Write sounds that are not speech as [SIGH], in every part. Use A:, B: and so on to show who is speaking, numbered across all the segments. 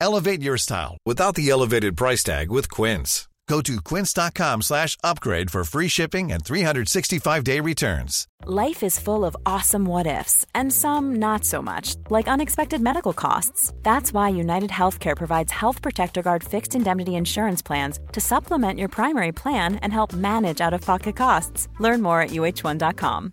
A: Elevate your style without the elevated price tag with Quince. Go to quince.com slash upgrade for free shipping and 365-day returns.
B: Life is full of awesome what ifs, and some not so much, like unexpected medical costs. That's why United Healthcare provides Health Protector Guard fixed indemnity insurance plans to supplement your primary plan and help manage out of pocket costs. Learn more at uh1.com.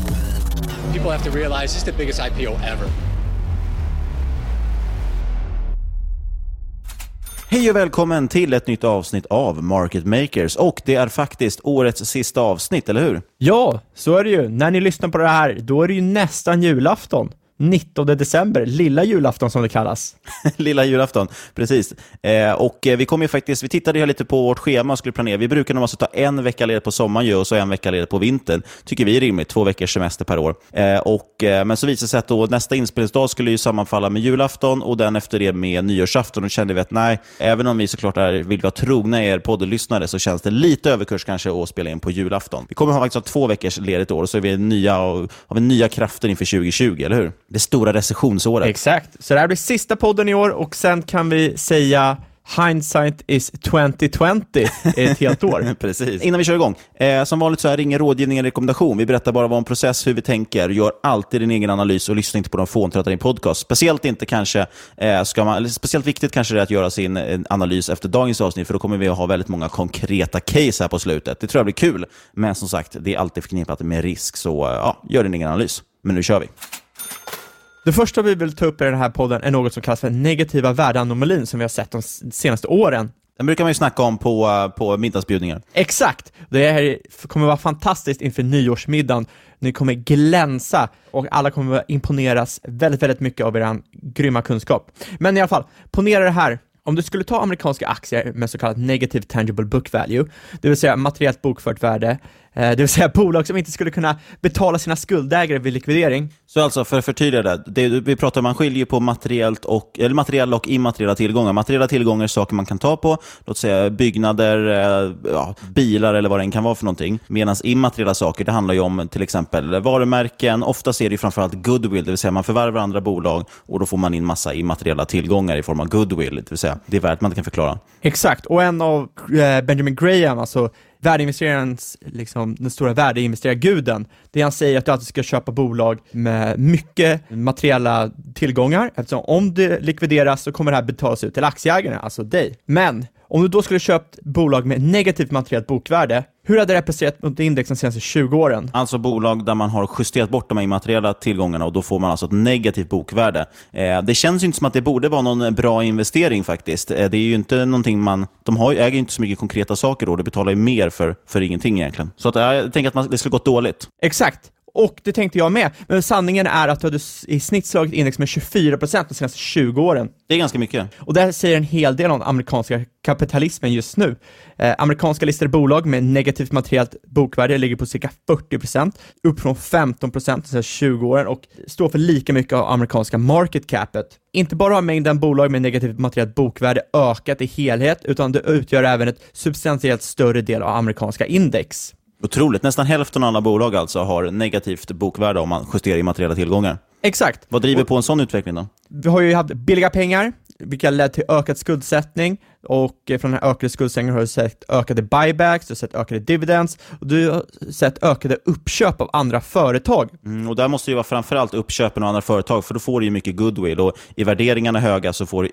C: People have to realize this is the biggest IPO ever.
D: Hej och välkommen till ett nytt avsnitt av Market Makers. Och det är faktiskt årets sista avsnitt, eller hur?
E: Ja, så är det ju. När ni lyssnar på det här, då är det ju nästan julafton. 19 december, lilla julafton som det kallas. [LAUGHS]
D: lilla julafton, precis. Eh, och eh, vi kommer ju faktiskt, vi tittade ju lite på vårt schema och skulle planera. Vi brukar normalt alltså ta en vecka ledigt på sommaren ju, och så en vecka ledigt på vintern. Tycker vi är rimligt, två veckors semester per år. Eh, och, eh, men så visade det sig att då, nästa inspelningsdag skulle ju sammanfalla med julafton och den efter det med nyårsafton. Då kände vi att nej, även om vi såklart är, vill vara trogna er poddlyssnare så känns det lite överkurs kanske att spela in på julafton. Vi kommer ha faktiskt två veckors ledigt år och så är vi nya, har vi nya krafter inför 2020, eller hur? Det stora recessionsåret.
E: Exakt, så det här blir sista podden i år och sen kan vi säga Hindsight is 2020 ett helt år. [LAUGHS]
D: Precis. Innan vi kör igång, eh, som vanligt så är det ingen rådgivning eller rekommendation. Vi berättar bara vad en process, hur vi tänker, gör alltid din egen analys och lyssna inte på de fåntrattar i podcast. Speciellt inte kanske, eh, ska man, speciellt viktigt kanske det är att göra sin eh, analys efter dagens avsnitt, för då kommer vi att ha väldigt många konkreta case här på slutet. Det tror jag blir kul, men som sagt, det är alltid förknippat med risk, så eh, ja, gör din egen analys. Men nu kör vi.
E: Det första vi vill ta upp i den här podden är något som kallas för negativa värdeanomalin som vi har sett de senaste åren.
D: Den brukar man ju snacka om på, på middagsbjudningar.
E: Exakt! Det här kommer vara fantastiskt inför nyårsmiddagen. Ni kommer glänsa och alla kommer imponeras väldigt, väldigt mycket av er grymma kunskap. Men i alla fall, ponera det här. Om du skulle ta amerikanska aktier med så kallat negative tangible book value, det vill säga materiellt bokfört värde, det vill säga bolag som inte skulle kunna betala sina skuldägare vid likvidering.
D: Så alltså, för att förtydliga det, det vi pratar om, man skiljer på materiellt och, eller materiella och immateriella tillgångar. Materiella tillgångar är saker man kan ta på, låt säga byggnader, eh, ja, bilar eller vad det än kan vara för någonting. Medan immateriella saker, det handlar ju om till exempel varumärken, oftast är det framförallt goodwill, det vill säga man förvärvar andra bolag och då får man in massa immateriella tillgångar i form av goodwill, det vill säga det är värt man inte kan förklara.
E: Exakt, och en av eh, Benjamin Graham, alltså värdeinvesterarens, liksom, den stora värdeinvesterarguden, det han säger är att du alltid ska köpa bolag med mycket materiella tillgångar, eftersom om det likvideras så kommer det här betalas ut till aktieägarna, alltså dig. Men om du då skulle köpt bolag med negativt materiellt bokvärde, hur hade det representerat mot index de senaste 20 åren?
D: Alltså bolag där man har justerat bort de immateriella tillgångarna och då får man alltså ett negativt bokvärde. Eh, det känns ju inte som att det borde vara någon bra investering faktiskt. Eh, det är ju inte någonting man... De har, äger ju inte så mycket konkreta saker då. Det betalar ju mer för, för ingenting egentligen. Så att, jag tänker att man, det skulle gått dåligt.
E: Exakt. Och det tänkte jag med, men sanningen är att du hade i snitt slagit index med 24% de senaste 20 åren.
D: Det är ganska mycket.
E: Och det här säger en hel del om amerikanska kapitalismen just nu. Eh, amerikanska listade bolag med negativt materiellt bokvärde ligger på cirka 40%, upp från 15% de senaste 20 åren och står för lika mycket av amerikanska market capet. Inte bara har mängden bolag med negativt materiellt bokvärde ökat i helhet, utan det utgör även ett substantiellt större del av amerikanska index.
D: Otroligt. Nästan hälften av alla bolag alltså har negativt bokvärde om man justerar immateriella tillgångar.
E: Exakt.
D: Vad driver på en sån utveckling då?
E: Vi har ju haft billiga pengar, vilka lett till ökad skuldsättning och från den här ökade skuldsättningen har du sett ökade buybacks, du har sett ökade dividends och du har sett ökade uppköp av andra företag.
D: Mm, och där måste det ju vara framförallt uppköpen av andra företag, för då får du ju mycket goodwill och är värderingarna höga så får du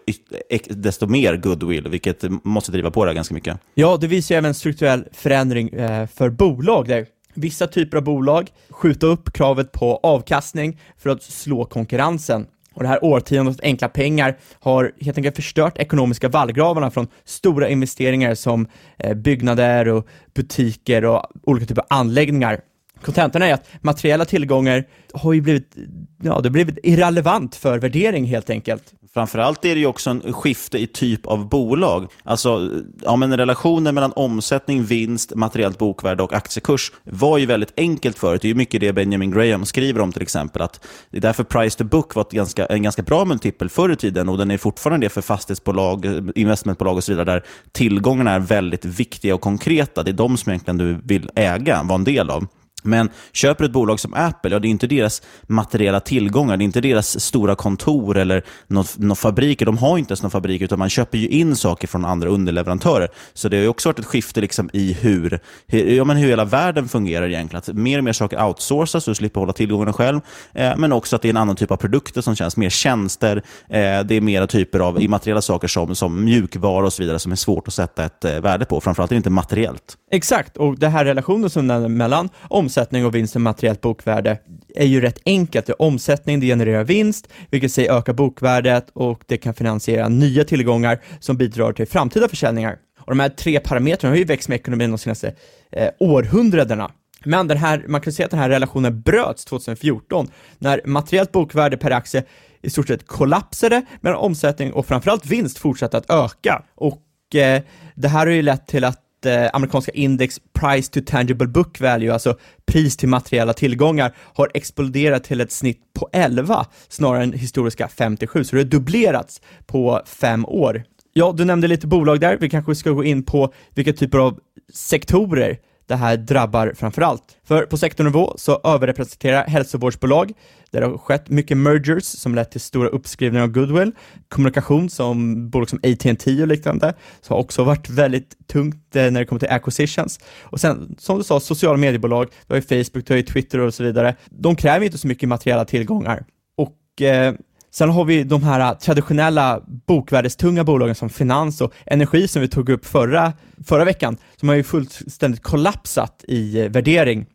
D: desto mer goodwill, vilket måste driva på det ganska mycket.
E: Ja, det visar ju även strukturell förändring eh, för bolag där vissa typer av bolag skjuta upp kravet på avkastning för att slå konkurrensen. Och det här årtiondets enkla pengar har helt enkelt förstört ekonomiska vallgravarna från stora investeringar som eh, byggnader och butiker och olika typer av anläggningar. Kontentan är att materiella tillgångar har ju blivit, ja, det har blivit irrelevant för värdering helt enkelt.
D: Framförallt är det ju också en skifte i typ av bolag. Alltså, ja, men relationen mellan omsättning, vinst, materiellt bokvärde och aktiekurs var ju väldigt enkelt förut. Det är ju mycket det Benjamin Graham skriver om till exempel. Att det är därför price to book var ganska, en ganska bra multipel förr i tiden och den är fortfarande det för fastighetsbolag, investmentbolag och så vidare där tillgångarna är väldigt viktiga och konkreta. Det är de som egentligen du vill äga, vara en del av. Men köper ett bolag som Apple, ja det är inte deras materiella tillgångar, det är inte deras stora kontor eller några fabriker. De har inte ens några fabriker, utan man köper ju in saker från andra underleverantörer. Så det har ju också varit ett skifte liksom i hur, hur, ja, men hur hela världen fungerar egentligen. Att mer och mer saker outsourcas, så du slipper hålla tillgångarna själv. Eh, men också att det är en annan typ av produkter som känns, mer tjänster. Eh, det är mera typer av immateriella saker som, som mjukvara och så vidare som är svårt att sätta ett eh, värde på. Framförallt är det inte materiellt.
E: Exakt, och det här relationen som är mellan omsättning och vinst och materiellt bokvärde är ju rätt enkelt. Det är Omsättning det genererar vinst, vilket säger ökar bokvärdet och det kan finansiera nya tillgångar som bidrar till framtida försäljningar. Och de här tre parametrarna har ju växt med ekonomin de senaste eh, århundradena. Men den här, man kan säga att den här relationen bröts 2014 när materiellt bokvärde per aktie i stort sett kollapsade medan omsättning och framförallt vinst fortsatte att öka. Och eh, det här har ju lett till att eh, amerikanska index Price to Tangible Book Value, alltså pris till materiella tillgångar, har exploderat till ett snitt på 11 snarare än historiska 57, så det har dubblerats på fem år. Ja, du nämnde lite bolag där, vi kanske ska gå in på vilka typer av sektorer det här drabbar framför allt. För på sektornivå så överrepresenterar hälsovårdsbolag, där det har skett mycket mergers som lett till stora uppskrivningar av goodwill. Kommunikation som bolag som AT&T och liknande, så har också varit väldigt tungt eh, när det kommer till acquisitions. Och sen, som du sa, sociala mediebolag, du har ju Facebook, du har ju Twitter och så vidare. De kräver inte så mycket materiella tillgångar. Och eh, Sen har vi de här äh, traditionella bokvärdestunga bolagen som finans och energi som vi tog upp förra, förra veckan, som har ju fullständigt kollapsat i eh, värdering.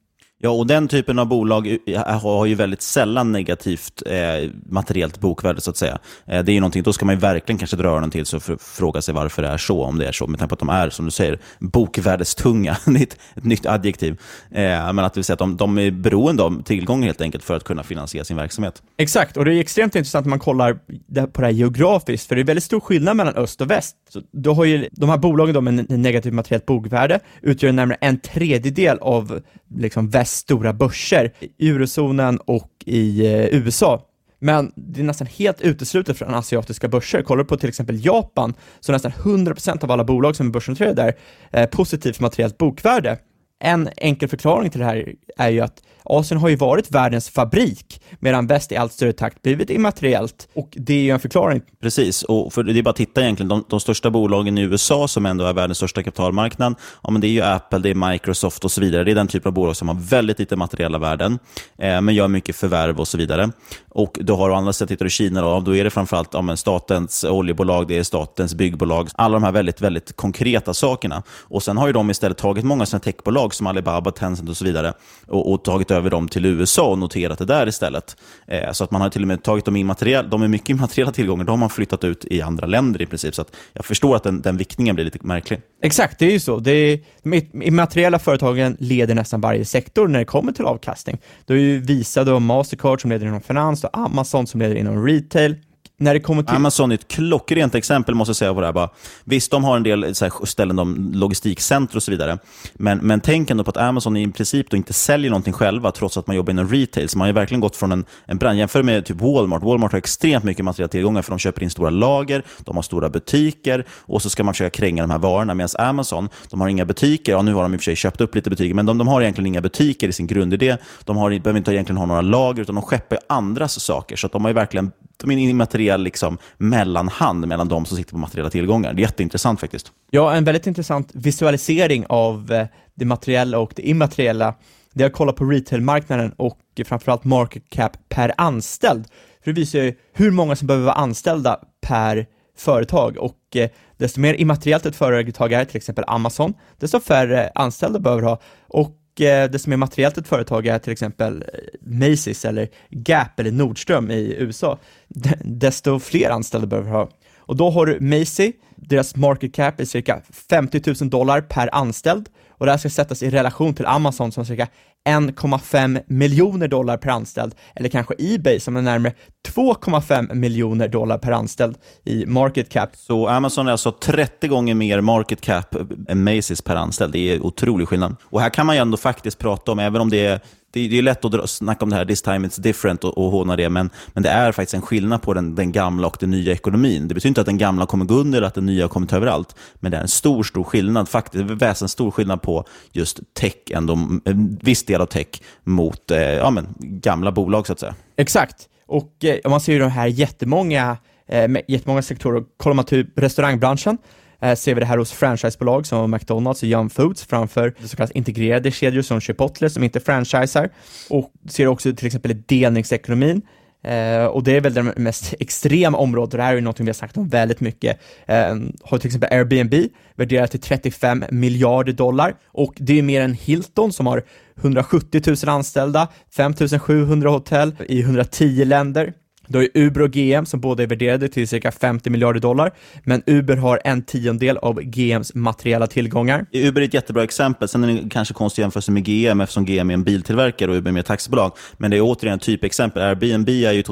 D: Ja, och den typen av bolag har ju väldigt sällan negativt eh, materiellt bokvärde, så att säga. Eh, det är ju någonting, då ska man ju verkligen kanske dra öronen till sig och fråga sig varför det är så, om det är så, med tanke på att de är, som du säger, bokvärdestunga. det [LAUGHS] är ett, ett nytt adjektiv. Eh, men att, det säga att de, de är beroende av tillgång helt enkelt för att kunna finansiera sin verksamhet.
E: Exakt, och det är extremt intressant när man kollar på det här geografiskt, för det är väldigt stor skillnad mellan öst och väst. Så då har ju de här bolagen då med negativt materiellt bokvärde utgör närmare en tredjedel av liksom väst stora börser i eurozonen och i eh, USA. Men det är nästan helt uteslutet från asiatiska börser. Kollar du på till exempel Japan, så är nästan 100% av alla bolag som är börsnoterade där eh, positivt materiellt bokvärde. En enkel förklaring till det här är ju att Asien har ju varit världens fabrik, medan väst i allt större takt blivit immateriellt. Och det är ju en förklaring.
D: Precis, och för det är bara att titta egentligen. De, de största bolagen i USA, som ändå är världens största kapitalmarknad, ja, men det är ju Apple, det är Microsoft och så vidare. Det är den typen av bolag som har väldigt lite materiella värden, eh, men gör mycket förvärv och så vidare. Och du har å andra sidan, tittar du Kina, då, då är det framförallt ja, statens oljebolag, det är statens byggbolag, alla de här väldigt, väldigt konkreta sakerna. Och sen har ju de istället tagit många sina techbolag bolag som Alibaba, Tencent och så vidare och, och tagit över dem till USA och noterat det där istället. Eh, så att man har till och med tagit de immateriella, de är mycket immateriella tillgångar, de har man flyttat ut i andra länder i princip. Så att jag förstår att den, den viktningen blir lite märklig.
E: Exakt, det är ju så. Det är, de immateriella företagen leder nästan varje sektor när det kommer till avkastning. Du har ju Visa och Mastercard som leder inom finans och Amazon som leder inom retail när det kommer till...
D: Amazon är ett klockrent exempel måste jag säga på det här. Bara, visst, de har en del så här, ställen, de, logistikcenter och så vidare. Men, men tänk ändå på att Amazon i princip då inte säljer någonting själva, trots att man jobbar inom retail. Så man har verkligen gått från en, en brand. Jämför med typ Walmart. Walmart har extremt mycket materiella tillgångar, för de köper in stora lager, de har stora butiker och så ska man försöka kränga de här varorna. Medan Amazon, de har inga butiker. Ja, nu har de i och för sig köpt upp lite butiker, men de, de har egentligen inga butiker i sin grundidé. De har, behöver inte egentligen ha några lager, utan de skeppar andras saker. Så de har verkligen de är immateriella immateriell liksom, mellanhand mellan de som sitter på materiella tillgångar. Det är jätteintressant faktiskt.
E: Ja, en väldigt intressant visualisering av eh, det materiella och det immateriella. Det jag att på retailmarknaden och framförallt market cap per anställd. För det visar ju hur många som behöver vara anställda per företag och eh, desto mer immateriellt ett företag är, till exempel Amazon, desto färre anställda behöver ha. Och Eh, det som är materiellt ett företag är till exempel eh, Macy's eller Gap eller Nordström i USA, desto fler anställda behöver ha. Och då har du Macy, deras market cap är cirka 50 000 dollar per anställd och det här ska sättas i relation till Amazon som har cirka 1,5 miljoner dollar per anställd, eller kanske Ebay som är närmare 2,5 miljoner dollar per anställd i market cap.
D: Så Amazon är alltså 30 gånger mer market cap än Macy's per anställd. Det är otrolig skillnad. Och här kan man ju ändå faktiskt prata om, även om det är det, det är lätt att snacka om det här, this time it's different och, och håna det, men, men det är faktiskt en skillnad på den, den gamla och den nya ekonomin. Det betyder inte att den gamla kommer gå under, eller att den nya kommer ta över överallt, men det är en stor, stor skillnad, faktiskt en stor skillnad på just tech, ändå, en viss del av tech mot eh, ja, men, gamla bolag så att säga.
E: Exakt, och eh, man ser ju de här jättemånga, eh, jättemånga sektorer. Kollar man till restaurangbranschen, eh, ser vi det här hos franchisebolag som McDonalds och Yum Foods framför så kallade integrerade kedjor som Chipotle som inte franchisar och ser också till exempel i delningsekonomin Uh, och det är väl det mest extrema området, och det här är ju någonting vi har sagt om väldigt mycket. Uh, har till exempel Airbnb värderat till 35 miljarder dollar och det är mer än Hilton som har 170 000 anställda, 5 700 hotell i 110 länder. Du har ju Uber och GM som båda är värderade till cirka 50 miljarder dollar, men Uber har en tiondel av GMs materiella tillgångar.
D: Uber är ett jättebra exempel. Sen är det kanske konstigt jämförelse med GM eftersom GM är en biltillverkare och Uber är mer taxibolag. Men det är återigen ett typexempel. Airbnb är ju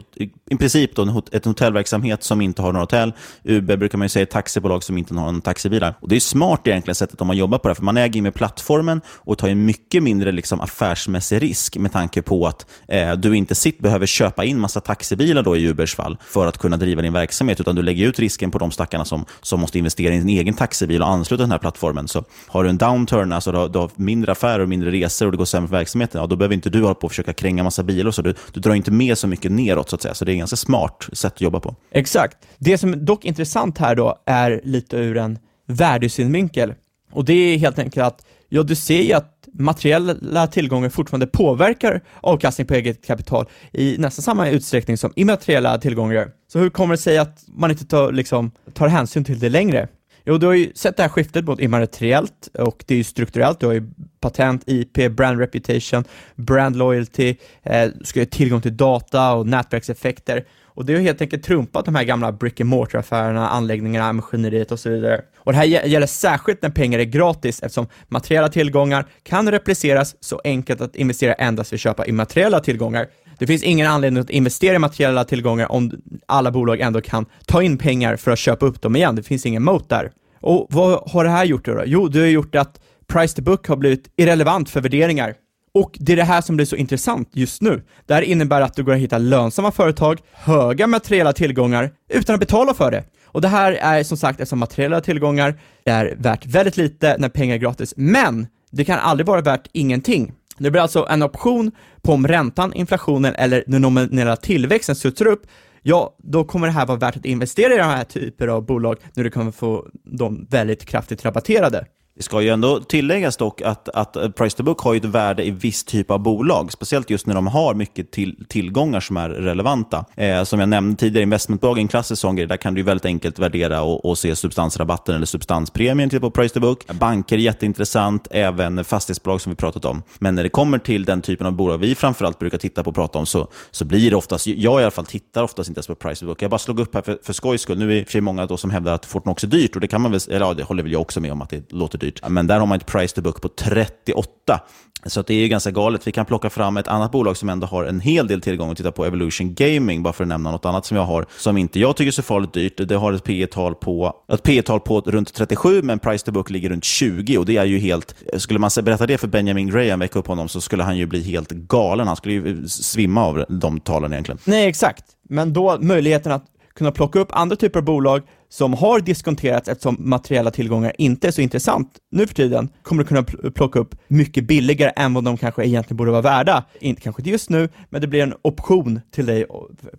D: i princip då ett hotellverksamhet som inte har några hotell. Uber brukar man ju säga är ett taxibolag som inte har några taxibilar. Och Det är smart egentligen sättet om man jobbar på det, för man äger ju med plattformen och tar en mycket mindre liksom, affärsmässig risk med tanke på att eh, du inte sitt behöver köpa in massa taxibilar då i Ubers fall för att kunna driva din verksamhet, utan du lägger ut risken på de stackarna som, som måste investera i din egen taxibil och ansluta den här plattformen. Så har du en downturn, alltså du har, du har mindre affärer och mindre resor och det går sämre för verksamheten, ja, då behöver inte du hålla på och försöka kränga massa bilar. Så du, du drar inte med så mycket neråt, så att säga. Så det är ett ganska smart sätt att jobba på.
E: Exakt. Det som dock är intressant här då är lite ur en värdesynvinkel. Och det är helt enkelt att, ja, du ser ju att materiella tillgångar fortfarande påverkar avkastning på eget kapital i nästan samma utsträckning som immateriella tillgångar gör. Så hur kommer det sig att man inte tar, liksom, tar hänsyn till det längre? Jo, du har ju sett det här skiftet mot immateriellt och det är ju strukturellt. Du har ju patent, IP, brand reputation, brand loyalty, eh, ska ha tillgång till data och nätverkseffekter. Och det har helt enkelt trumpat de här gamla brick and mortar-affärerna, anläggningarna, maskineriet och så vidare. Och det här gäller särskilt när pengar är gratis eftersom materiella tillgångar kan repliceras så enkelt att investera endast vid köpa immateriella tillgångar. Det finns ingen anledning att investera i materiella tillgångar om alla bolag ändå kan ta in pengar för att köpa upp dem igen. Det finns ingen mot där. Och vad har det här gjort då? Jo, det har gjort att price to book har blivit irrelevant för värderingar. Och det är det här som blir så intressant just nu. Det här innebär att du går att hitta lönsamma företag, höga materiella tillgångar, utan att betala för det. Och det här är som sagt eftersom materiella tillgångar är värt väldigt lite när pengar är gratis, men det kan aldrig vara värt ingenting. Det blir alltså en option på om räntan, inflationen eller den nominella tillväxten studsar upp, ja, då kommer det här vara värt att investera i de här typer av bolag när du kommer få dem väldigt kraftigt rabatterade.
D: Det ska ju ändå tilläggas dock att, att price to book har ju ett värde i viss typ av bolag, speciellt just när de har mycket till, tillgångar som är relevanta. Eh, som jag nämnde tidigare, investmentbolag är en klassisk sån grej. Där kan du väldigt enkelt värdera och, och se substansrabatten eller substanspremien till på price to book. Banker är jätteintressant, även fastighetsbolag som vi pratat om. Men när det kommer till den typen av bolag vi framförallt brukar titta på och prata om så, så blir det oftast, jag i alla fall tittar oftast inte ens på price to book. Jag bara slog upp här för, för skojs skull. Nu är det i och för sig många då som hävdar att Fortnox är dyrt och det kan man väl, eller ja, det håller väl jag också med om att det låter dyrt. Men där har man ett price to book på 38. Så det är ju ganska galet. Vi kan plocka fram ett annat bolag som ändå har en hel del tillgång och titta på Evolution Gaming, bara för att nämna något annat som jag har, som inte jag tycker är så farligt dyrt. Det har ett P tal på, ett P tal på runt 37, men price to book ligger runt 20 och det är ju helt... Skulle man berätta det för Benjamin Graham, väcka upp honom, så skulle han ju bli helt galen. Han skulle ju svimma av de talen egentligen.
E: Nej, exakt. Men då möjligheten att kunna plocka upp andra typer av bolag som har diskonterats eftersom materiella tillgångar inte är så intressant nu för tiden, kommer du kunna plocka upp mycket billigare än vad de kanske egentligen borde vara värda. Inte kanske just nu, men det blir en option till dig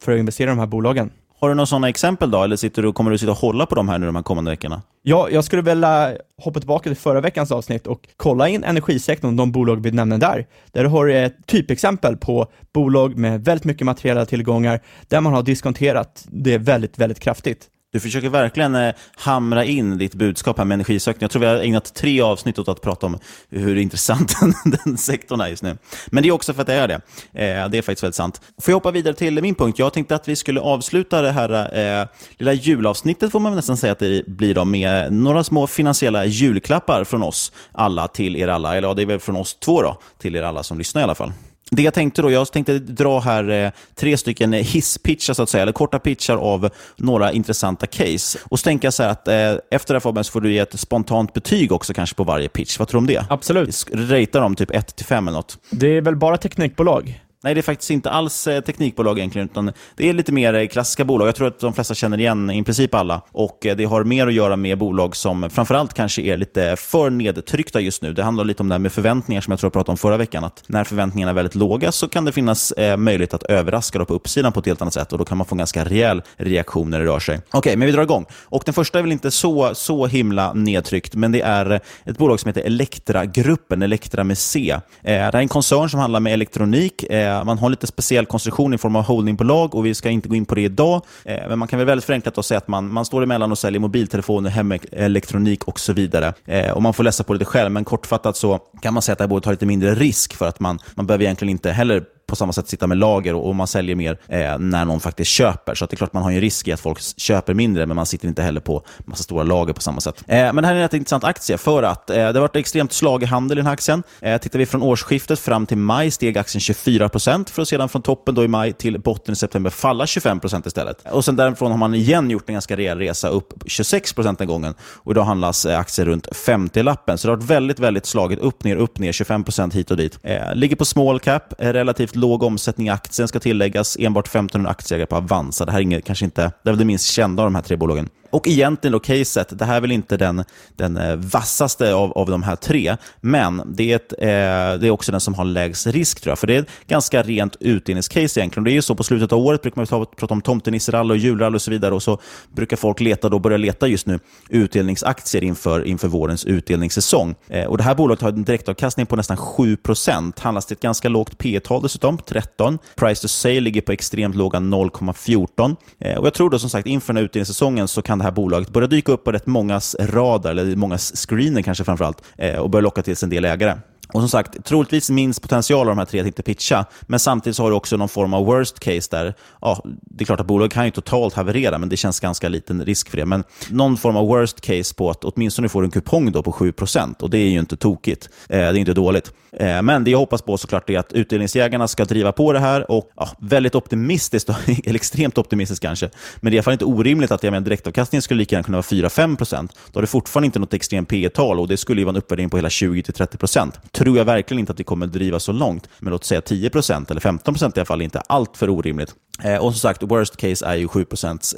E: för att investera i de här bolagen.
D: Har du några sådana exempel då, eller sitter du, kommer du sitta och hålla på de här nu de här kommande veckorna?
E: Ja, jag skulle vilja hoppa tillbaka till förra veckans avsnitt och kolla in energisektorn, de bolag vi nämnde där. Där har du ett typexempel på bolag med väldigt mycket materiella tillgångar, där man har diskonterat det väldigt, väldigt kraftigt.
D: Du försöker verkligen eh, hamra in ditt budskap här med energisökning. Jag tror vi har ägnat tre avsnitt åt att prata om hur intressant [LAUGHS] den sektorn är just nu. Men det är också för att det är det. Eh, det är faktiskt väldigt sant. Får jag hoppa vidare till min punkt? Jag tänkte att vi skulle avsluta det här eh, lilla julavsnittet, får man nästan säga att det blir, då, med några små finansiella julklappar från oss alla till er alla. Eller ja, det är väl från oss två då, till er alla som lyssnar i alla fall. Det jag tänkte då, jag tänkte dra här eh, tre stycken hisspitchar, så att säga, eller korta pitchar av några intressanta case. Och så tänker jag så här att eh, efter det här Fabian så får du ge ett spontant betyg också kanske på varje pitch. Vad tror du om det?
E: Absolut.
D: Ratea dem typ 1 5 eller något.
E: Det är väl bara teknikbolag?
D: Nej, det är faktiskt inte alls eh, teknikbolag egentligen, utan det är lite mer eh, klassiska bolag. Jag tror att de flesta känner igen i princip alla. Och eh, det har mer att göra med bolag som framförallt kanske är lite för nedtryckta just nu. Det handlar lite om det här med förväntningar som jag tror jag pratade om förra veckan. Att när förväntningarna är väldigt låga så kan det finnas möjlighet att överraska då på uppsidan på ett helt annat sätt och då kan man få en ganska rejäl reaktion när det rör sig. Okej, okay, men vi drar igång. Och den första är väl inte så, så himla nedtryckt, men det är ett bolag som heter Elektra-gruppen, Elektra med C. Det är en koncern som handlar med elektronik Eh, Eh, man har lite speciell konstruktion i form av holdingbolag och vi ska inte gå in på det idag. Eh, men man kan väl väldigt förenklat säga att man, man står emellan och säljer mobiltelefoner, hemelektronik och så vidare. Eh, och Man får läsa på det själv, men kortfattat så kan man säga att det här borde ta lite mindre risk för att man, man behöver egentligen inte heller på samma sätt sitta med lager och, och man säljer mer eh, när någon faktiskt köper. Så det är klart man har en risk i att folk köper mindre, men man sitter inte heller på massa stora lager på samma sätt. Eh, men det här är en rätt intressant aktie för att eh, det har varit extremt slag i handel i den här aktien. Eh, tittar vi från årsskiftet fram till maj steg aktien 24% för att sedan från toppen då i maj till botten i september falla 25% istället. Och sen därifrån har man igen gjort en ganska rejäl resa upp 26% den gången. Och idag handlas eh, aktier runt 50-lappen. Så det har varit väldigt, väldigt slaget upp, ner, upp, ner, 25% hit och dit. Eh, ligger på small cap, eh, relativt låg omsättning i aktien ska tilläggas. Enbart 1500 aktieägare på Avanza. Det här är inget, kanske inte, det är väl det minst kända av de här tre bolagen. Och egentligen då caset, det här är väl inte den, den eh, vassaste av, av de här tre, men det är, ett, eh, det är också den som har lägst risk tror jag. För det är ett ganska rent utdelningscase egentligen. Det är ju så på slutet av året brukar man prata om tomtenisserall och julrall och så vidare och så brukar folk leta då, börja leta just nu utdelningsaktier inför, inför vårens utdelningssäsong. Eh, och det här bolaget har en direktavkastning på nästan 7% handlas till ett ganska lågt P tal dessutom, 13. Price to sale ligger på extremt låga 0,14. Eh, och jag tror då som sagt inför den här utdelningssäsongen så kan det här bolaget börjar dyka upp på rätt mångas radar, eller mångas screener kanske framförallt, allt, och börja locka till sig en del ägare. Och som sagt, troligtvis minst potential av de här tre att tänkte pitcha, men samtidigt så har du också någon form av worst case där, ja, det är klart att bolaget kan ju totalt haverera, men det känns ganska liten risk för det. Men någon form av worst case på att åtminstone få en kupong då på 7% och det är ju inte tokigt. Eh, det är inte dåligt. Eh, men det jag hoppas på såklart är att utdelningsjägarna ska driva på det här och ja, väldigt optimistiskt, [LAUGHS] eller extremt optimistiskt kanske, men det är i alla fall inte orimligt att jag menar, direktavkastningen skulle lika gärna kunna vara 4-5% Då har du fortfarande inte något extremt P tal och det skulle ju vara en uppvärdering på hela 20-30 %. Tror jag verkligen inte att det kommer driva så långt, men låt säga 10% eller 15% i alla fall, inte allt för orimligt. Eh, och som sagt, worst case är ju 7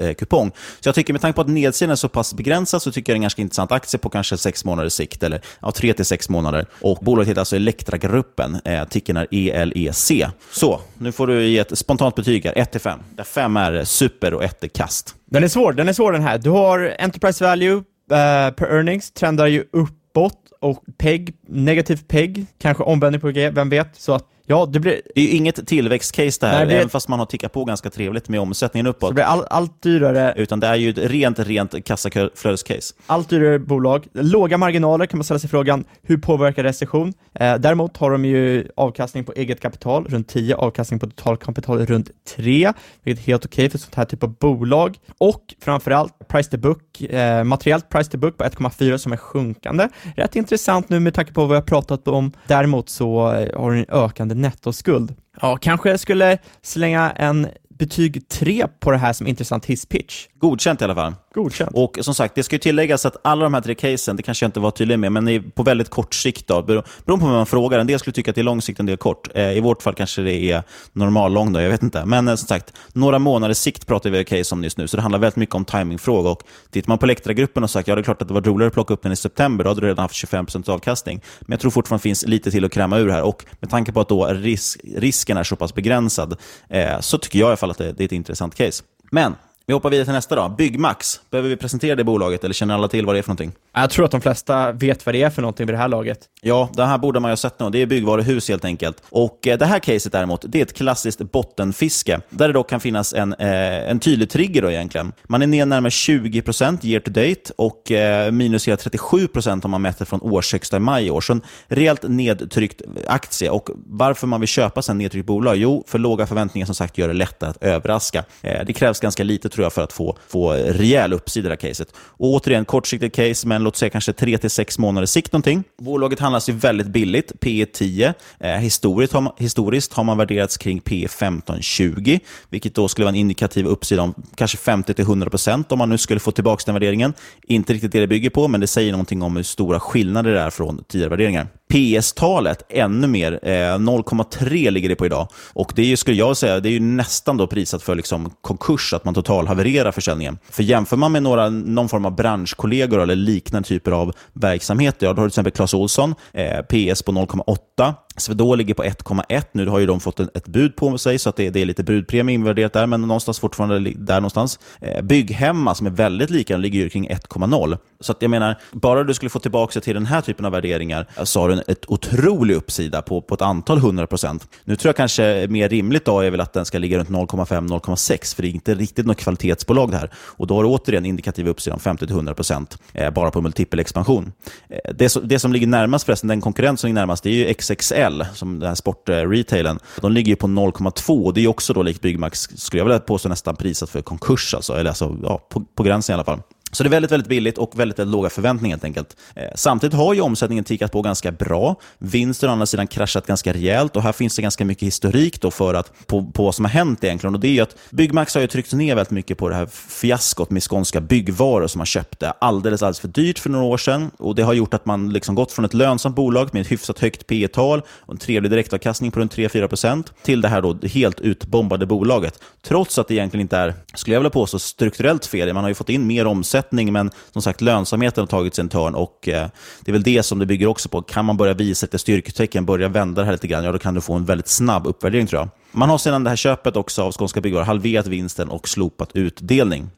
D: eh, kupong. Så jag tycker med tanke på att nedsidan är så pass begränsad så tycker jag det är en ganska intressant aktie på kanske 6 månaders sikt, eller ja, 3-6 månader. Och bolaget heter alltså Elektragruppen, eh, ticken är ELEC. Så, nu får du ge ett spontant betyg här, 1-5. Där 5 är super och 1 är kast.
E: Den är svår, den är svår den här. Du har Enterprise Value eh, per earnings, trendar ju upp bort och PEG, negativ PEG, kanske omvändning på G, vem vet? Så att Ja, det blir...
D: Det är ju inget tillväxtcase det här,
E: Nej, det-
D: även fast man har tickat på ganska trevligt med omsättningen uppåt.
E: det blir all, allt dyrare
D: Utan det är ju ett rent, rent kassaflödescase.
E: allt dyrare bolag. Låga marginaler kan man ställa sig frågan, hur påverkar recession? Eh, däremot har de ju avkastning på eget kapital runt 10, avkastning på totalkapital runt 3, vilket är helt okej för sånt här typ av bolag. Och framförallt price to book, eh, materiellt price to book på 1,4 som är sjunkande. Rätt intressant nu med tanke på vad vi har pratat om. Däremot så eh, har den en ökande nettoskuld. Ja, kanske jag skulle slänga en betyg 3 på det här som intressant hisspitch.
D: Godkänt i alla fall.
E: Godkänt.
D: Och som sagt, det ska ju tilläggas att alla de här tre casen, det kanske jag inte var tydlig med, men på väldigt kort sikt. Då, bero- beroende på vem man frågar. En del skulle tycka att det är lång sikt, en del kort. Eh, I vårt fall kanske det är normal lång, då, jag vet inte. Men eh, som sagt, några månaders sikt pratar vi case om just nu, så det handlar väldigt mycket om timingfråga. Och tittar man på Elektra-gruppen och sagt, ja det är klart att det var roligare att plocka upp den i september, då hade du redan haft 25% avkastning. Men jag tror fortfarande finns lite till att kräma ur här. Och med tanke på att då risk, risken är så pass begränsad, eh, så tycker jag i alla fall att det, det är ett intressant case. Men vi hoppar vidare till nästa då. Byggmax. Behöver vi presentera det bolaget eller känner alla till vad det är för någonting?
E: Jag tror att de flesta vet vad det är för någonting vid det här laget.
D: Ja, det här borde man ju ha sett nu. Det är byggvaruhus helt enkelt. Och eh, det här caset däremot, det är ett klassiskt bottenfiske. Där det dock kan finnas en, eh, en tydlig trigger då egentligen. Man är ner närmare 20% year to date och eh, minus hela 37% om man mäter från årshögsta i maj i år. Så en rejält nedtryckt aktie. Och varför man vill köpa sig en nedtryckt bolag? Jo, för låga förväntningar som sagt gör det lättare att överraska. Eh, det krävs ganska lite tror jag för att få, få rejäl uppsida i det här caset. Och återigen, kortsiktigt case, men låt säga kanske 3-6 månaders sikt någonting. Bolaget handlas ju väldigt billigt, P 10. Eh, historiskt, har man, historiskt har man värderats kring P 15-20, vilket då skulle vara en indikativ uppsida om kanske 50-100% om man nu skulle få tillbaka den värderingen. Inte riktigt det det bygger på, men det säger någonting om hur stora skillnader det är från tidigare värderingar. PS-talet ännu mer, eh, 0,3 ligger det på idag. Och det är ju, skulle jag säga, det är ju nästan då prisat för liksom konkurs, att man total havererar försäljningen. För jämför man med några, någon form av branschkollegor eller liknande typer av verksamheter, ja, då har du till exempel Clas Ohlson, eh, PS på 0,8. Swedol ligger på 1,1. Nu har ju de fått ett bud på sig, så att det, det är lite budpremie invärderat där, men någonstans fortfarande där någonstans. Eh, Bygghemma, som är väldigt lika, ligger ju kring 1,0. Så att jag menar, bara du skulle få tillbaka till den här typen av värderingar, eh, så har du en ett otrolig uppsida på, på ett antal hundra procent. Nu tror jag kanske mer rimligt då är väl att den ska ligga runt 0,5-0,6, för det är inte riktigt något kvalitetsbolag det här. Och då har du återigen indikativ uppsida om 50-100 procent, eh, bara på multipelexpansion. Eh, det, som- det som ligger närmast förresten, den konkurrent som ligger närmast, det är ju XXL, som den här sportretailen. De ligger ju på 0,2 och det är också då likt Byggmax, skulle jag vilja påstå, nästan prisat för konkurs. Alltså, eller alltså, ja, på, på gränsen i alla fall. Så det är väldigt, väldigt billigt och väldigt, väldigt låga förväntningar helt enkelt. Eh, samtidigt har ju omsättningen tickat på ganska bra. Vinsten å andra sidan kraschat ganska rejält och här finns det ganska mycket historik då för att, på, på vad som har hänt egentligen. Och det är ju att Byggmax har ju tryckt ner väldigt mycket på det här fiaskot med skånska byggvaror som man köpte alldeles, alldeles för dyrt för några år sedan. Och Det har gjort att man liksom gått från ett lönsamt bolag med ett hyfsat högt P tal och en trevlig direktavkastning på runt 3-4% till det här då helt utbombade bolaget. Trots att det egentligen inte är, skulle jag vilja påstå, strukturellt fel. Man har ju fått in mer omsättning, men som sagt lönsamheten har tagit sig en törn och eh, det är väl det som det bygger också på. Kan man börja visa lite styrketecken, börja vända det här lite grann, ja då kan du få en väldigt snabb uppvärdering tror jag. Man har sedan det här köpet också av Skånska Byggvaror halverat vinsten och slopat utdelning.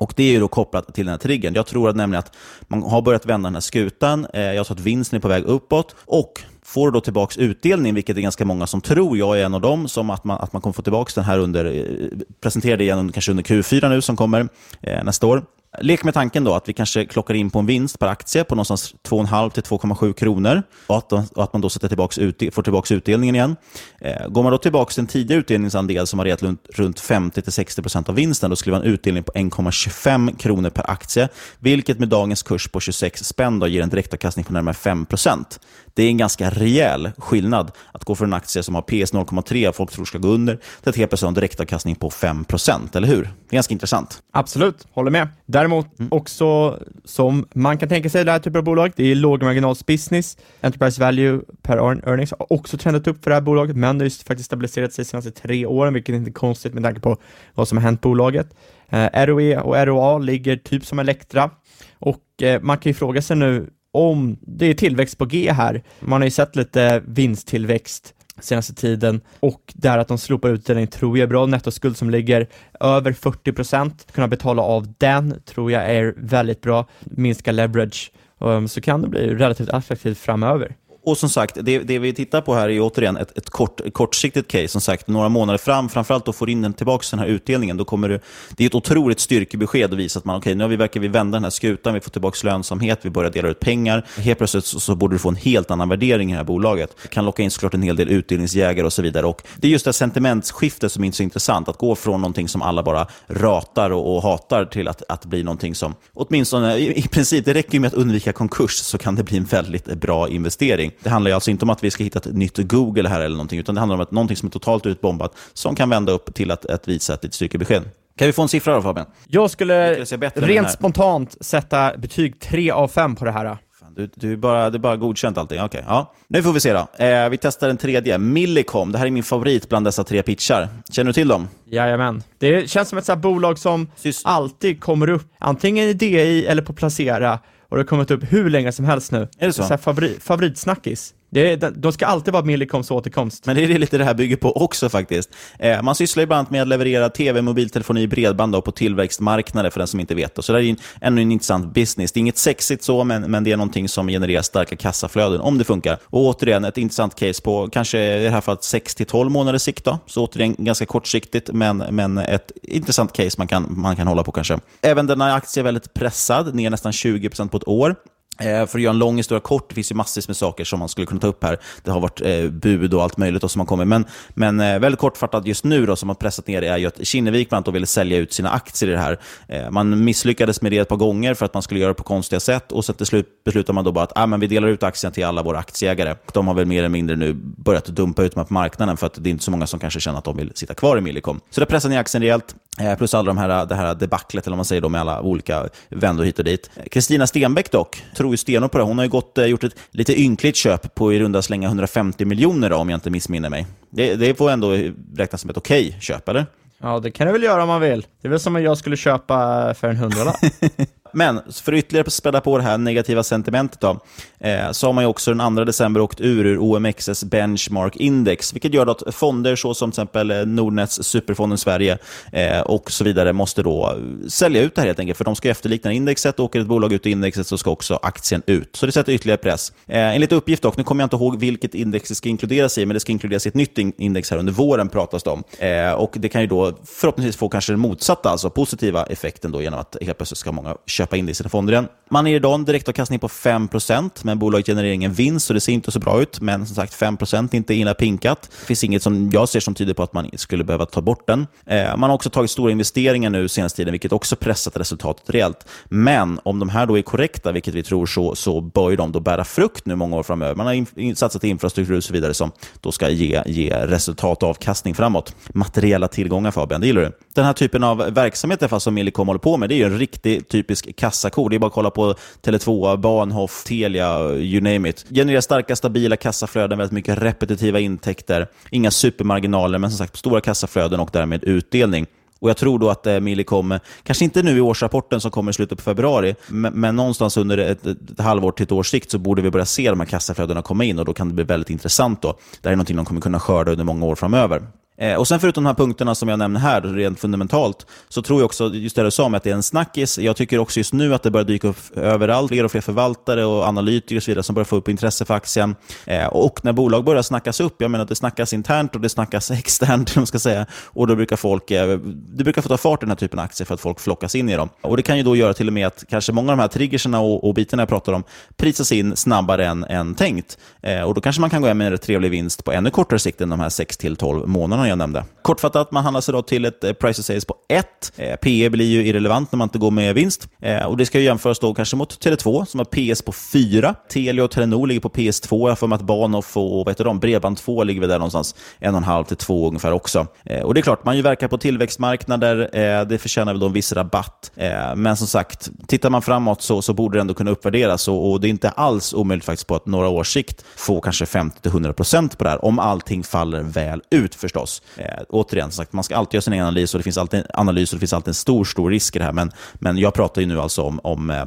D: Och Det är ju då kopplat till den här triggern. Jag tror att nämligen att man har börjat vända den här skutan. Eh, jag tror att vinsten är på väg uppåt. Och får du då tillbaka utdelning, vilket är ganska många som tror, jag är en av dem, som att man, att man kommer få tillbaka den här under, eh, presenterade igen under, kanske under Q4 nu som kommer eh, nästa år. Lek med tanken då att vi kanske klockar in på en vinst per aktie på någonstans 2,5 till 2,7 kronor och att, och att man då sätter tillbaks ut, får tillbaka utdelningen igen. Eh, går man då tillbaka till en tidigare utdelningsandel som har gett runt, runt 50 till 60 procent av vinsten, då skulle man ha en utdelning på 1,25 kronor per aktie, vilket med dagens kurs på 26 spänn då ger en direktavkastning på närmare 5 procent. Det är en ganska rejäl skillnad att gå från en aktie som har PS 0,3 folk tror ska gå under till att helt plötsligt ha en direktavkastning på 5 procent, eller hur? Det är ganska intressant.
E: Absolut, håller med. Däremot också som man kan tänka sig det här typen av bolag, det är lågmarginalsbusiness, enterprise value per earn- earnings har också trendat upp för det här bolaget, men det har faktiskt stabiliserat sig de senaste tre åren, vilket är inte är konstigt med tanke på vad som har hänt bolaget. Eh, ROE och ROA ligger typ som Elektra och eh, man kan ju fråga sig nu om det är tillväxt på G här. Man har ju sett lite vinsttillväxt senaste tiden och där att de slopar utdelning tror jag är bra. Nettoskuld som ligger över 40% kunna betala av den tror jag är väldigt bra. Minska leverage um, så kan det bli relativt attraktivt framöver.
D: Och som sagt, det, det, vi tittar på här är återigen ett, ett kort, kortsiktigt case. Som sagt, några månader fram, framförallt då får in den tillbaka den här utdelningen. Då kommer det, det är ett otroligt styrkebesked att visa att man, okay, nu har vi, verkar vi vända den här skutan, vi får tillbaka lönsamhet, vi börjar dela ut pengar. Helt plötsligt så, så borde du få en helt annan värdering i det här bolaget. Det kan locka in såklart en hel del utdelningsjägare och så vidare. Och det är just det här sentimentsskiftet som är så intressant. Att gå från någonting som alla bara ratar och, och hatar till att, att bli någonting som, åtminstone i, i princip, det räcker med att undvika konkurs så kan det bli en väldigt bra investering. Det handlar alltså inte om att vi ska hitta ett nytt Google här eller någonting, utan det handlar om att någonting som är totalt utbombat, som kan vända upp till att, att visa ett styrkebesked. Kan vi få en siffra då Fabian?
E: Jag skulle rent spontant sätta betyg 3 av 5 på det här.
D: Du, du bara, det är bara godkänt allting? Okay, ja. Nu får vi se då. Eh, vi testar den tredje. Millicom, det här är min favorit bland dessa tre pitchar. Känner du till dem?
E: Jajamän. Det känns som ett sånt bolag som Sys alltid kommer upp, antingen i DI eller på Placera, och det har kommit upp hur länge som helst nu.
D: Är det så?
E: så favorit, favoritsnackis. Det de ska alltid vara Millicoms återkomst.
D: Men det är lite det här bygger på också faktiskt. Eh, man sysslar ibland med att leverera tv, mobiltelefoni, bredband då, på tillväxtmarknader för den som inte vet. Det. Så det är en, ännu en intressant business. Det är inget sexigt så, men, men det är någonting som genererar starka kassaflöden om det funkar. Och återigen, ett intressant case på kanske i det här fallet 6-12 månaders sikt. Då. Så återigen ganska kortsiktigt, men, men ett intressant case man kan, man kan hålla på kanske. Även denna aktie är väldigt pressad, ner nästan 20% på ett år. Eh, för att göra en lång historia kort, det finns ju massvis med saker som man skulle kunna ta upp här. Det har varit eh, bud och allt möjligt och som har kommit. Men, men eh, väldigt kortfattat just nu då, som har pressat ner det är ju att Kinnevik bland annat ville sälja ut sina aktier i det här. Eh, man misslyckades med det ett par gånger för att man skulle göra det på konstiga sätt och sen till slut beslutade man då bara att ah, men vi delar ut aktierna till alla våra aktieägare. De har väl mer eller mindre nu börjat dumpa ut dem på marknaden för att det är inte så många som kanske känner att de vill sitta kvar i Millicom. Så det pressar ner aktien rejält. Eh, plus alla de här, det här debaclet, eller vad man säger då, med alla olika vändor hit och dit. Kristina Stenbeck dock, tror ju stenhårt på det. Hon har ju gått, eh, gjort ett lite ynkligt köp på i runda slänga 150 miljoner om jag inte missminner mig. Det, det får ändå räknas som ett okej okay köp, eller?
E: Ja, det kan du väl göra om man vill. Det är väl som om jag skulle köpa för en hundralapp. [LAUGHS]
D: Men för att ytterligare späda på det här negativa sentimentet då, eh, så har man ju också den 2 december åkt ur ur OMXS Benchmark Index, vilket gör att fonder såsom till exempel eh, Nordnets Superfonden Sverige eh, och så vidare måste då eh, sälja ut det här helt enkelt, för de ska efterlikna indexet. Åker ett bolag ut i indexet så ska också aktien ut. Så det sätter ytterligare press. Eh, enligt uppgift dock, nu kommer jag inte ihåg vilket index det ska inkluderas i, men det ska inkluderas i ett nytt index här under våren pratas det om. Eh, och det kan ju då förhoppningsvis få kanske den motsatta, alltså positiva effekten då genom att helt plötsligt ska många köpa köpa in det i sina fonder igen. Man är idag en direktavkastning på 5%, men bolaget genererar ingen vinst, så det ser inte så bra ut. Men som sagt, 5% är inte illa pinkat. Det finns inget som jag ser som tyder på att man skulle behöva ta bort den. Eh, man har också tagit stora investeringar nu senaste tiden, vilket också pressat resultatet rejält. Men om de här då är korrekta, vilket vi tror, så, så bör de då bära frukt nu många år framöver. Man har in, satsat i infrastruktur och så vidare som då ska ge, ge resultat och avkastning framåt. Materiella tillgångar, Fabian, det gillar du. Den här typen av verksamhet som Millicom håller på med, det är en riktig typisk Kassakor, Det är bara att kolla på Tele2, Bahnhof, Telia, you name it. Genererar starka, stabila kassaflöden, väldigt mycket repetitiva intäkter, inga supermarginaler, men som sagt stora kassaflöden och därmed utdelning. Och Jag tror då att eh, Millicom, kanske inte nu i årsrapporten som kommer i slutet på februari, men, men någonstans under ett, ett, halvår till ett års sikt så borde vi börja se de här kassaflödena komma in och då kan det bli väldigt intressant. då. Det här är någonting de kommer kunna skörda under många år framöver. Eh, och sen förutom de här punkterna som jag nämner här, rent fundamentalt, så tror jag också, just det du sa med att det är en snackis, jag tycker också just nu att det börjar dyka upp överallt, fler och fler förvaltare och analytiker och så vidare som börjar få upp intresse för aktien. Eh, och när bolag börjar snackas upp, jag menar att det snackas internt och det snackas [LAUGHS] externt, man ska säga, och då brukar folk, eh, det brukar få ta fart i den här typen av aktier för att folk flockas in i dem. Och det kan ju då göra till och med att kanske många av de här triggerserna och, och bitarna jag pratar om prisas in snabbare än, än tänkt. Eh, och då kanske man kan gå hem med en trevlig vinst på ännu kortare sikt än de här 6-12 månaderna jag nämnde. Kortfattat, man handlar sig då till ett eh, price to sales på 1. Eh, PE blir ju irrelevant när man inte går med vinst. Eh, och Det ska ju jämföras då kanske mot Tele2 som har PS på 4. Telia och Telenor ligger på PS2. Jag får med att Bahnhof och vad heter de, Bredband2 ligger väl där någonstans 1,5 till 2 ungefär också. Eh, och det är klart, man ju verkar på tillväxtmarknader. Eh, det förtjänar väl då en viss rabatt. Men som sagt, tittar man framåt så, så borde det ändå kunna uppvärderas och, och det är inte alls omöjligt faktiskt på att några års sikt få kanske 50-100% på det här, om allting faller väl ut förstås. Eh, återigen, sagt, man ska alltid göra sin egen analys och det finns alltid analys och det finns alltid en stor, stor risk i det här. Men, men jag pratar ju nu alltså om, om eh,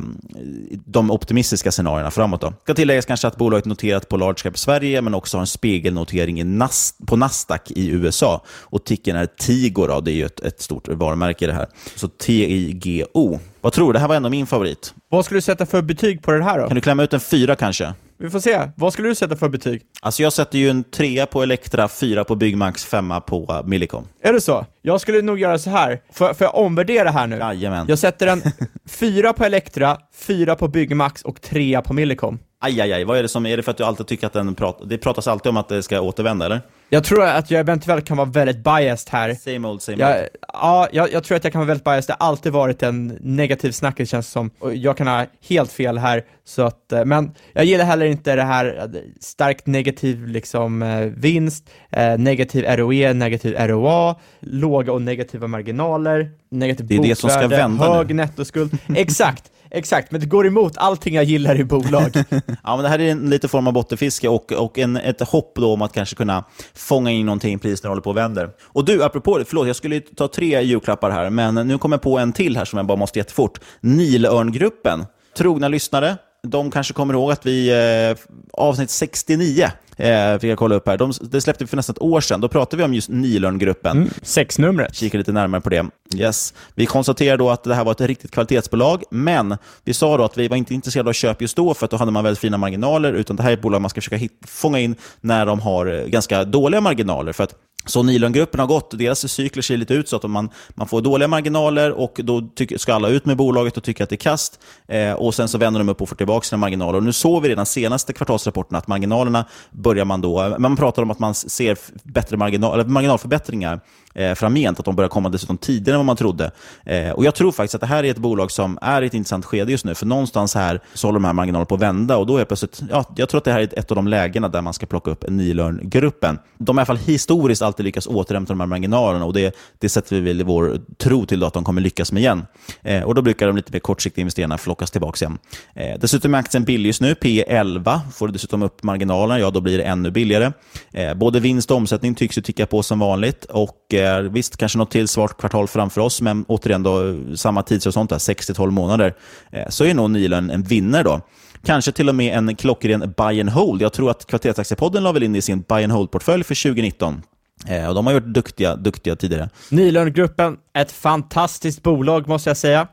D: de optimistiska scenarierna framåt. Då. Ska tilläggas kanske att bolaget noterat på Large Cap Sverige, men också har en spegelnotering i Nas på Nasdaq i USA. Och ticken är TIGO, då, det är ju ett, ett stort varumärke i det här. Så T-I-G-O. Vad tror du? Det här var ändå min favorit.
E: Vad skulle du sätta för betyg på det här då?
D: Kan du klämma ut en fyra kanske?
E: Vi får se. Vad skulle du sätta för betyg?
D: Alltså jag sätter ju en trea på Elektra, fyra på Byggmax, femma på Millicom.
E: Är det så? Jag skulle nog göra så här. Får, får jag omvärdera här nu?
D: Jajamän.
E: Jag sätter en fyra på Elektra, fyra på Byggmax och trea på Millicom.
D: Aj, aj, aj. Vad är det som, är det för att du alltid tycker att den pratar, det pratas alltid om att det ska återvända, eller?
E: Jag tror att jag eventuellt kan vara väldigt biased här.
D: Same old, same
E: jag,
D: old.
E: Ja, jag, jag, tror att jag kan vara väldigt biased. Det har alltid varit en negativ snackis känns som. Och jag kan ha helt fel här, så att, eh, men jag gillar heller inte det här eh, starkt negativ liksom eh, vinst, negativ ROE, negativ ROA, låga och negativa marginaler, negativ
D: Det är det som ska vända nu.
E: hög nettoskuld. [LAUGHS] Exakt! Exakt, men det går emot allting jag gillar i bolag. [LAUGHS]
D: Ja, men det här är en lite form av bottenfiske och, och en, ett hopp då om att kanske kunna fånga in någonting precis när det håller på och vänder. Och du, apropå det, förlåt, jag skulle ju ta tre julklappar här, men nu kommer jag på en till här som jag bara måste jättefort. Nilörngruppen. Trogna lyssnare, de kanske kommer ihåg att vi, eh, avsnitt 69, eh, fick jag kolla upp här, de, det släppte vi för nästan ett år sedan. Då pratade vi om just Nilörngruppen.
E: Mm, sexnumret.
D: Kika lite närmare på det. Yes. Vi konstaterade då att det här var ett riktigt kvalitetsbolag, men vi sa då att vi var inte intresserade av köp just då, för att då hade man väldigt fina marginaler, utan det här är ett bolag man ska försöka hit, fånga in när de har eh, ganska dåliga marginaler. För att så Nilongruppen har gått, deras cykler ser lite ut så att man, man får dåliga marginaler och då tycker, ska alla ut med bolaget och tycker att det är kast. Eh, och sen så vänder de upp och får tillbaka sina marginaler. Och nu såg vi redan senaste kvartalsrapporten att marginalerna börjar man då, man pratar om att man ser bättre marginal, eller marginalförbättringar eh, framgent, att de börjar komma dessutom tidigare än vad man trodde. Eh, och Jag tror faktiskt att det här är ett bolag som är i ett intressant skede just nu, för någonstans här så håller de här marginalerna på att vända och då är plötsligt, ja, jag tror att det här är ett av de lägena där man ska plocka upp Nilörn-gruppen. De har i alla fall historiskt alltid lyckats återhämta de här marginalerna och det, det sätter vi väl vår tro till då att de kommer lyckas med igen. Eh, och Då brukar de lite mer kortsiktiga investerarna flockas tillbaka igen. Eh, dessutom är aktien billig just nu, P 11. Får du dessutom upp marginalerna, ja då blir det ännu billigare. Eh, både vinst och omsättning tycks ju ticka på som vanligt och visst, kanske något till svart kvartal framför oss, men återigen då, samma tidshorisont, 6-12 månader, eh, så är nog Nilen en vinnare då. Kanske till och med en klockren buy and hold. Jag tror att Kvalitetsaktiepodden la väl in i sin buy and hold-portfölj för 2019. Eh, och de har gjort duktiga, duktiga tidigare.
E: Nilörngruppen, ett fantastiskt bolag måste jag säga.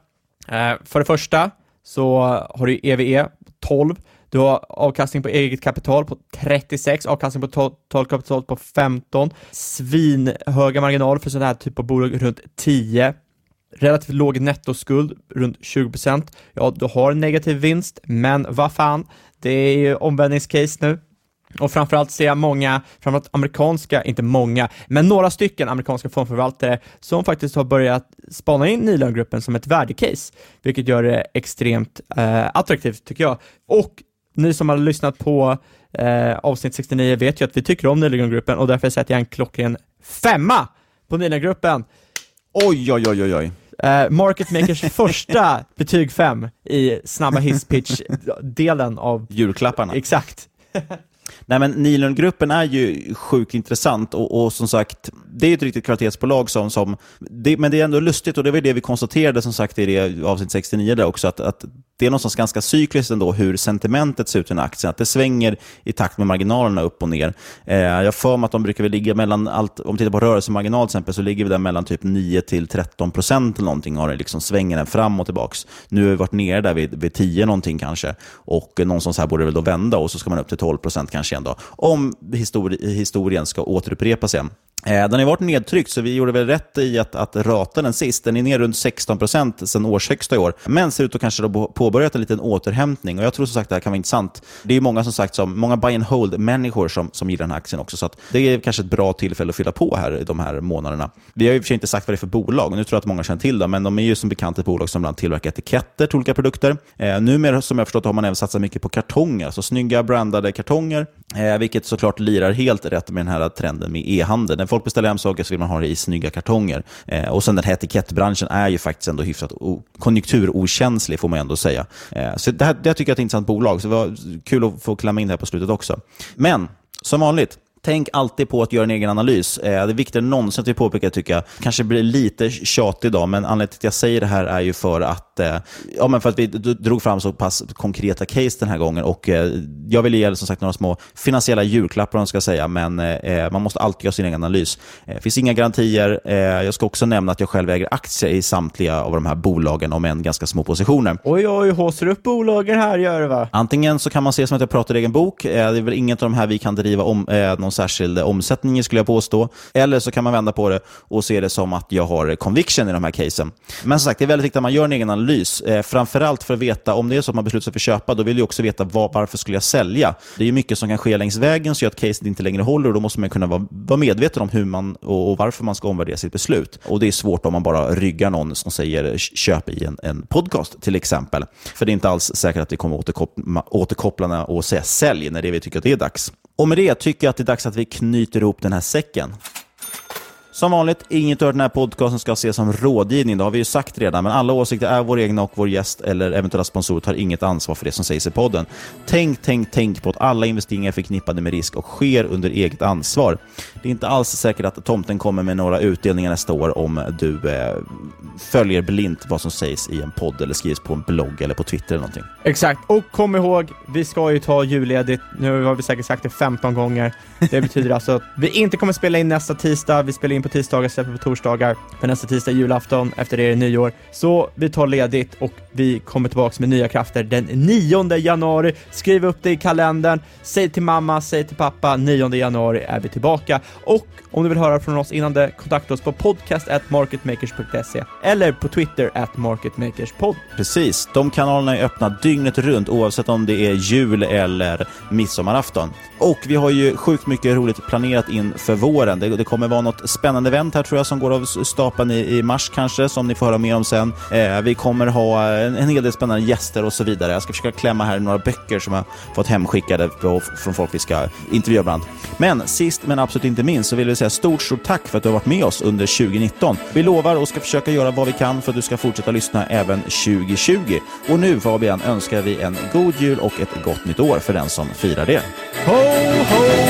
E: Eh, för det första så har du EVE 12, du har avkastning på eget kapital på 36, avkastning på totalt kapital på 15, svinhöga marginaler för sådana här typ av bolag runt 10, relativt låg nettoskuld, runt 20%. Ja, du har negativ vinst, men vad fan, det är ju omvändningscase nu. Och framförallt ser jag många, framförallt amerikanska, inte många, men några stycken amerikanska fondförvaltare som faktiskt har börjat spana in Nilörngruppen som ett värdecase, vilket gör det extremt eh, attraktivt tycker jag. Och ni som har lyssnat på eh, avsnitt 69 vet ju att vi tycker om Nilörngruppen och därför sätter jag en klockren femma på Nilörngruppen.
D: Oj, oj, oj, oj, oj.
E: Uh, Market Makers [LAUGHS] första betyg 5 i snabba hisspitch-delen av...
D: Julklapparna.
E: Exakt. [LAUGHS]
D: Nej, men Nilörngruppen är ju sjukt intressant och, och, som sagt, det är ett riktigt kvalitetsbolag som, som det, men det är ändå lustigt och det var det vi konstaterade som sagt i det avsnitt 69 där också, att, att det är någonstans ganska cykliskt ändå hur sentimentet ser ut i en aktie, att det svänger i takt med marginalerna upp och ner. Eh, jag får mig att de brukar väl ligga mellan, allt, om vi tittar på rörelsemarginal till exempel, så ligger vi där mellan typ 9 till 13 procent eller någonting, har det liksom svänger den fram och tillbaks. Nu har vi varit nere där vid, vid 10 någonting kanske, och någonstans här borde det väl då vända och så ska man upp till 12 procent kanske igen om histori historien ska återupprepa sig. Eh, den har varit nedtryckt, så vi gjorde väl rätt i att, att rata den sist. Den är ner runt 16 procent sedan årshögsta i år, men ser ut att kanske ha påbörjat en liten återhämtning. Och Jag tror som sagt att det här kan vara intressant. Det är många som sagt som, många buy and hold-människor som, som gillar den här aktien också, så att det är kanske ett bra tillfälle att fylla på här i de här månaderna. Vi har ju för inte sagt vad det är för bolag, nu tror jag att många känner till det, men de är ju som bekant ett bolag som bland tillverkar etiketter till olika produkter. Eh, numera, som jag förstått, har man även satsat mycket på kartonger, alltså snygga brandade kartonger, eh, vilket såklart lirar helt rätt med den här trenden med e-handel. Folk beställer hem saker så vill man ha det i snygga kartonger. Eh, och sen den här etikettbranschen är ju faktiskt ändå hyfsat konjunkturokänslig, får man ändå säga. Eh, så det, här, det tycker jag är ett intressant bolag, så det var kul att få klämma in det här på slutet också. Men, som vanligt, Tänk alltid på att göra en egen analys. Eh, det är viktigare än någonsin att vi påpekar, tycker jag. Kanske blir lite tjatigt idag, men anledningen till att jag säger det här är ju för att, eh, ja, men för att vi drog fram så pass konkreta case den här gången. Och eh, Jag vill ge som sagt några små finansiella julklappar, om ska säga, men man måste alltid göra sin egen analys. Det finns inga garantier. Jag ska också nämna att jag själv äger aktier i samtliga av de här bolagen, om än ganska små positioner.
E: Oj, oj, håser upp bolagen här, gör det va?
D: Antingen så kan man se som att jag pratar egen bok. Det är väl inget av de här vi kan driva om, någon särskild omsättning, skulle jag påstå. Eller så kan man vända på det och se det som att jag har conviction i de här casen. Men som sagt, det är väldigt viktigt att man gör en egen analys. Eh, framförallt för att veta, om det är så att man beslutar sig för att köpa, då vill jag också veta var, varför skulle jag sälja. Det är mycket som kan ske längs vägen som gör att caset inte längre håller och då måste man kunna vara, vara medveten om hur man och, och, varför man ska omvärdera sitt beslut. Och Det är svårt om man bara ryggar någon som säger köp i en, en podcast till exempel. För det är inte alls säkert att vi kommer återkoppla, återkopplarna och säga sälj när det vi tycker att det är dags. Och med det tycker jag att det är dags att vi knyter ihop den här säcken. Som vanligt, inget av den här podcasten ska ses som rådgivning. Det har vi ju sagt redan, men alla åsikter är våra egna och vår gäst eller eventuella sponsorer tar inget ansvar för det som sägs i podden. Tänk, tänk, tänk på att alla investeringar är förknippade med risk och sker under eget ansvar. Det är inte alls säkert att tomten kommer med några utdelningar nästa år om du eh, följer blint vad som sägs i en podd eller skrivs på en blogg eller på Twitter eller någonting.
E: Exakt, och kom ihåg, vi ska ju ta julledigt. Nu har vi säkert sagt det 15 gånger. Det betyder [LAUGHS] alltså att vi inte kommer spela in nästa tisdag. Vi spelar in på tisdagar, släpper på torsdagar. För nästa tisdag är julafton, efter det är det nyår. Så vi tar ledigt och vi kommer tillbaka med nya krafter den 9 januari. Skriv upp det i kalendern. Säg till mamma, säg till pappa. 9 januari är vi tillbaka. Och om du vill höra från oss innan det, kontakta oss på podcast.marketmakers.se eller på Twitter at marketmakerspod.
D: Precis, de kanalerna är öppna dygnet runt oavsett om det är jul eller midsommarafton. Och vi har ju sjukt mycket roligt planerat in för våren. Det, det kommer vara något spännande event här tror jag som går av stapeln i, i mars kanske, som ni får höra mer om sen. Eh, vi kommer ha en, en hel del spännande gäster och så vidare. Jag ska försöka klämma här några böcker som jag fått hemskickade på, från folk vi ska intervjua bland. Men sist men absolut inte minst så vill vi säga stort, stort tack för att du har varit med oss under 2019. Vi lovar och ska försöka göra vad vi kan för att du ska fortsätta lyssna även 2020. Och nu Fabian önskar vi en god jul och ett gott nytt år för den som firar det.
E: Ho, ho!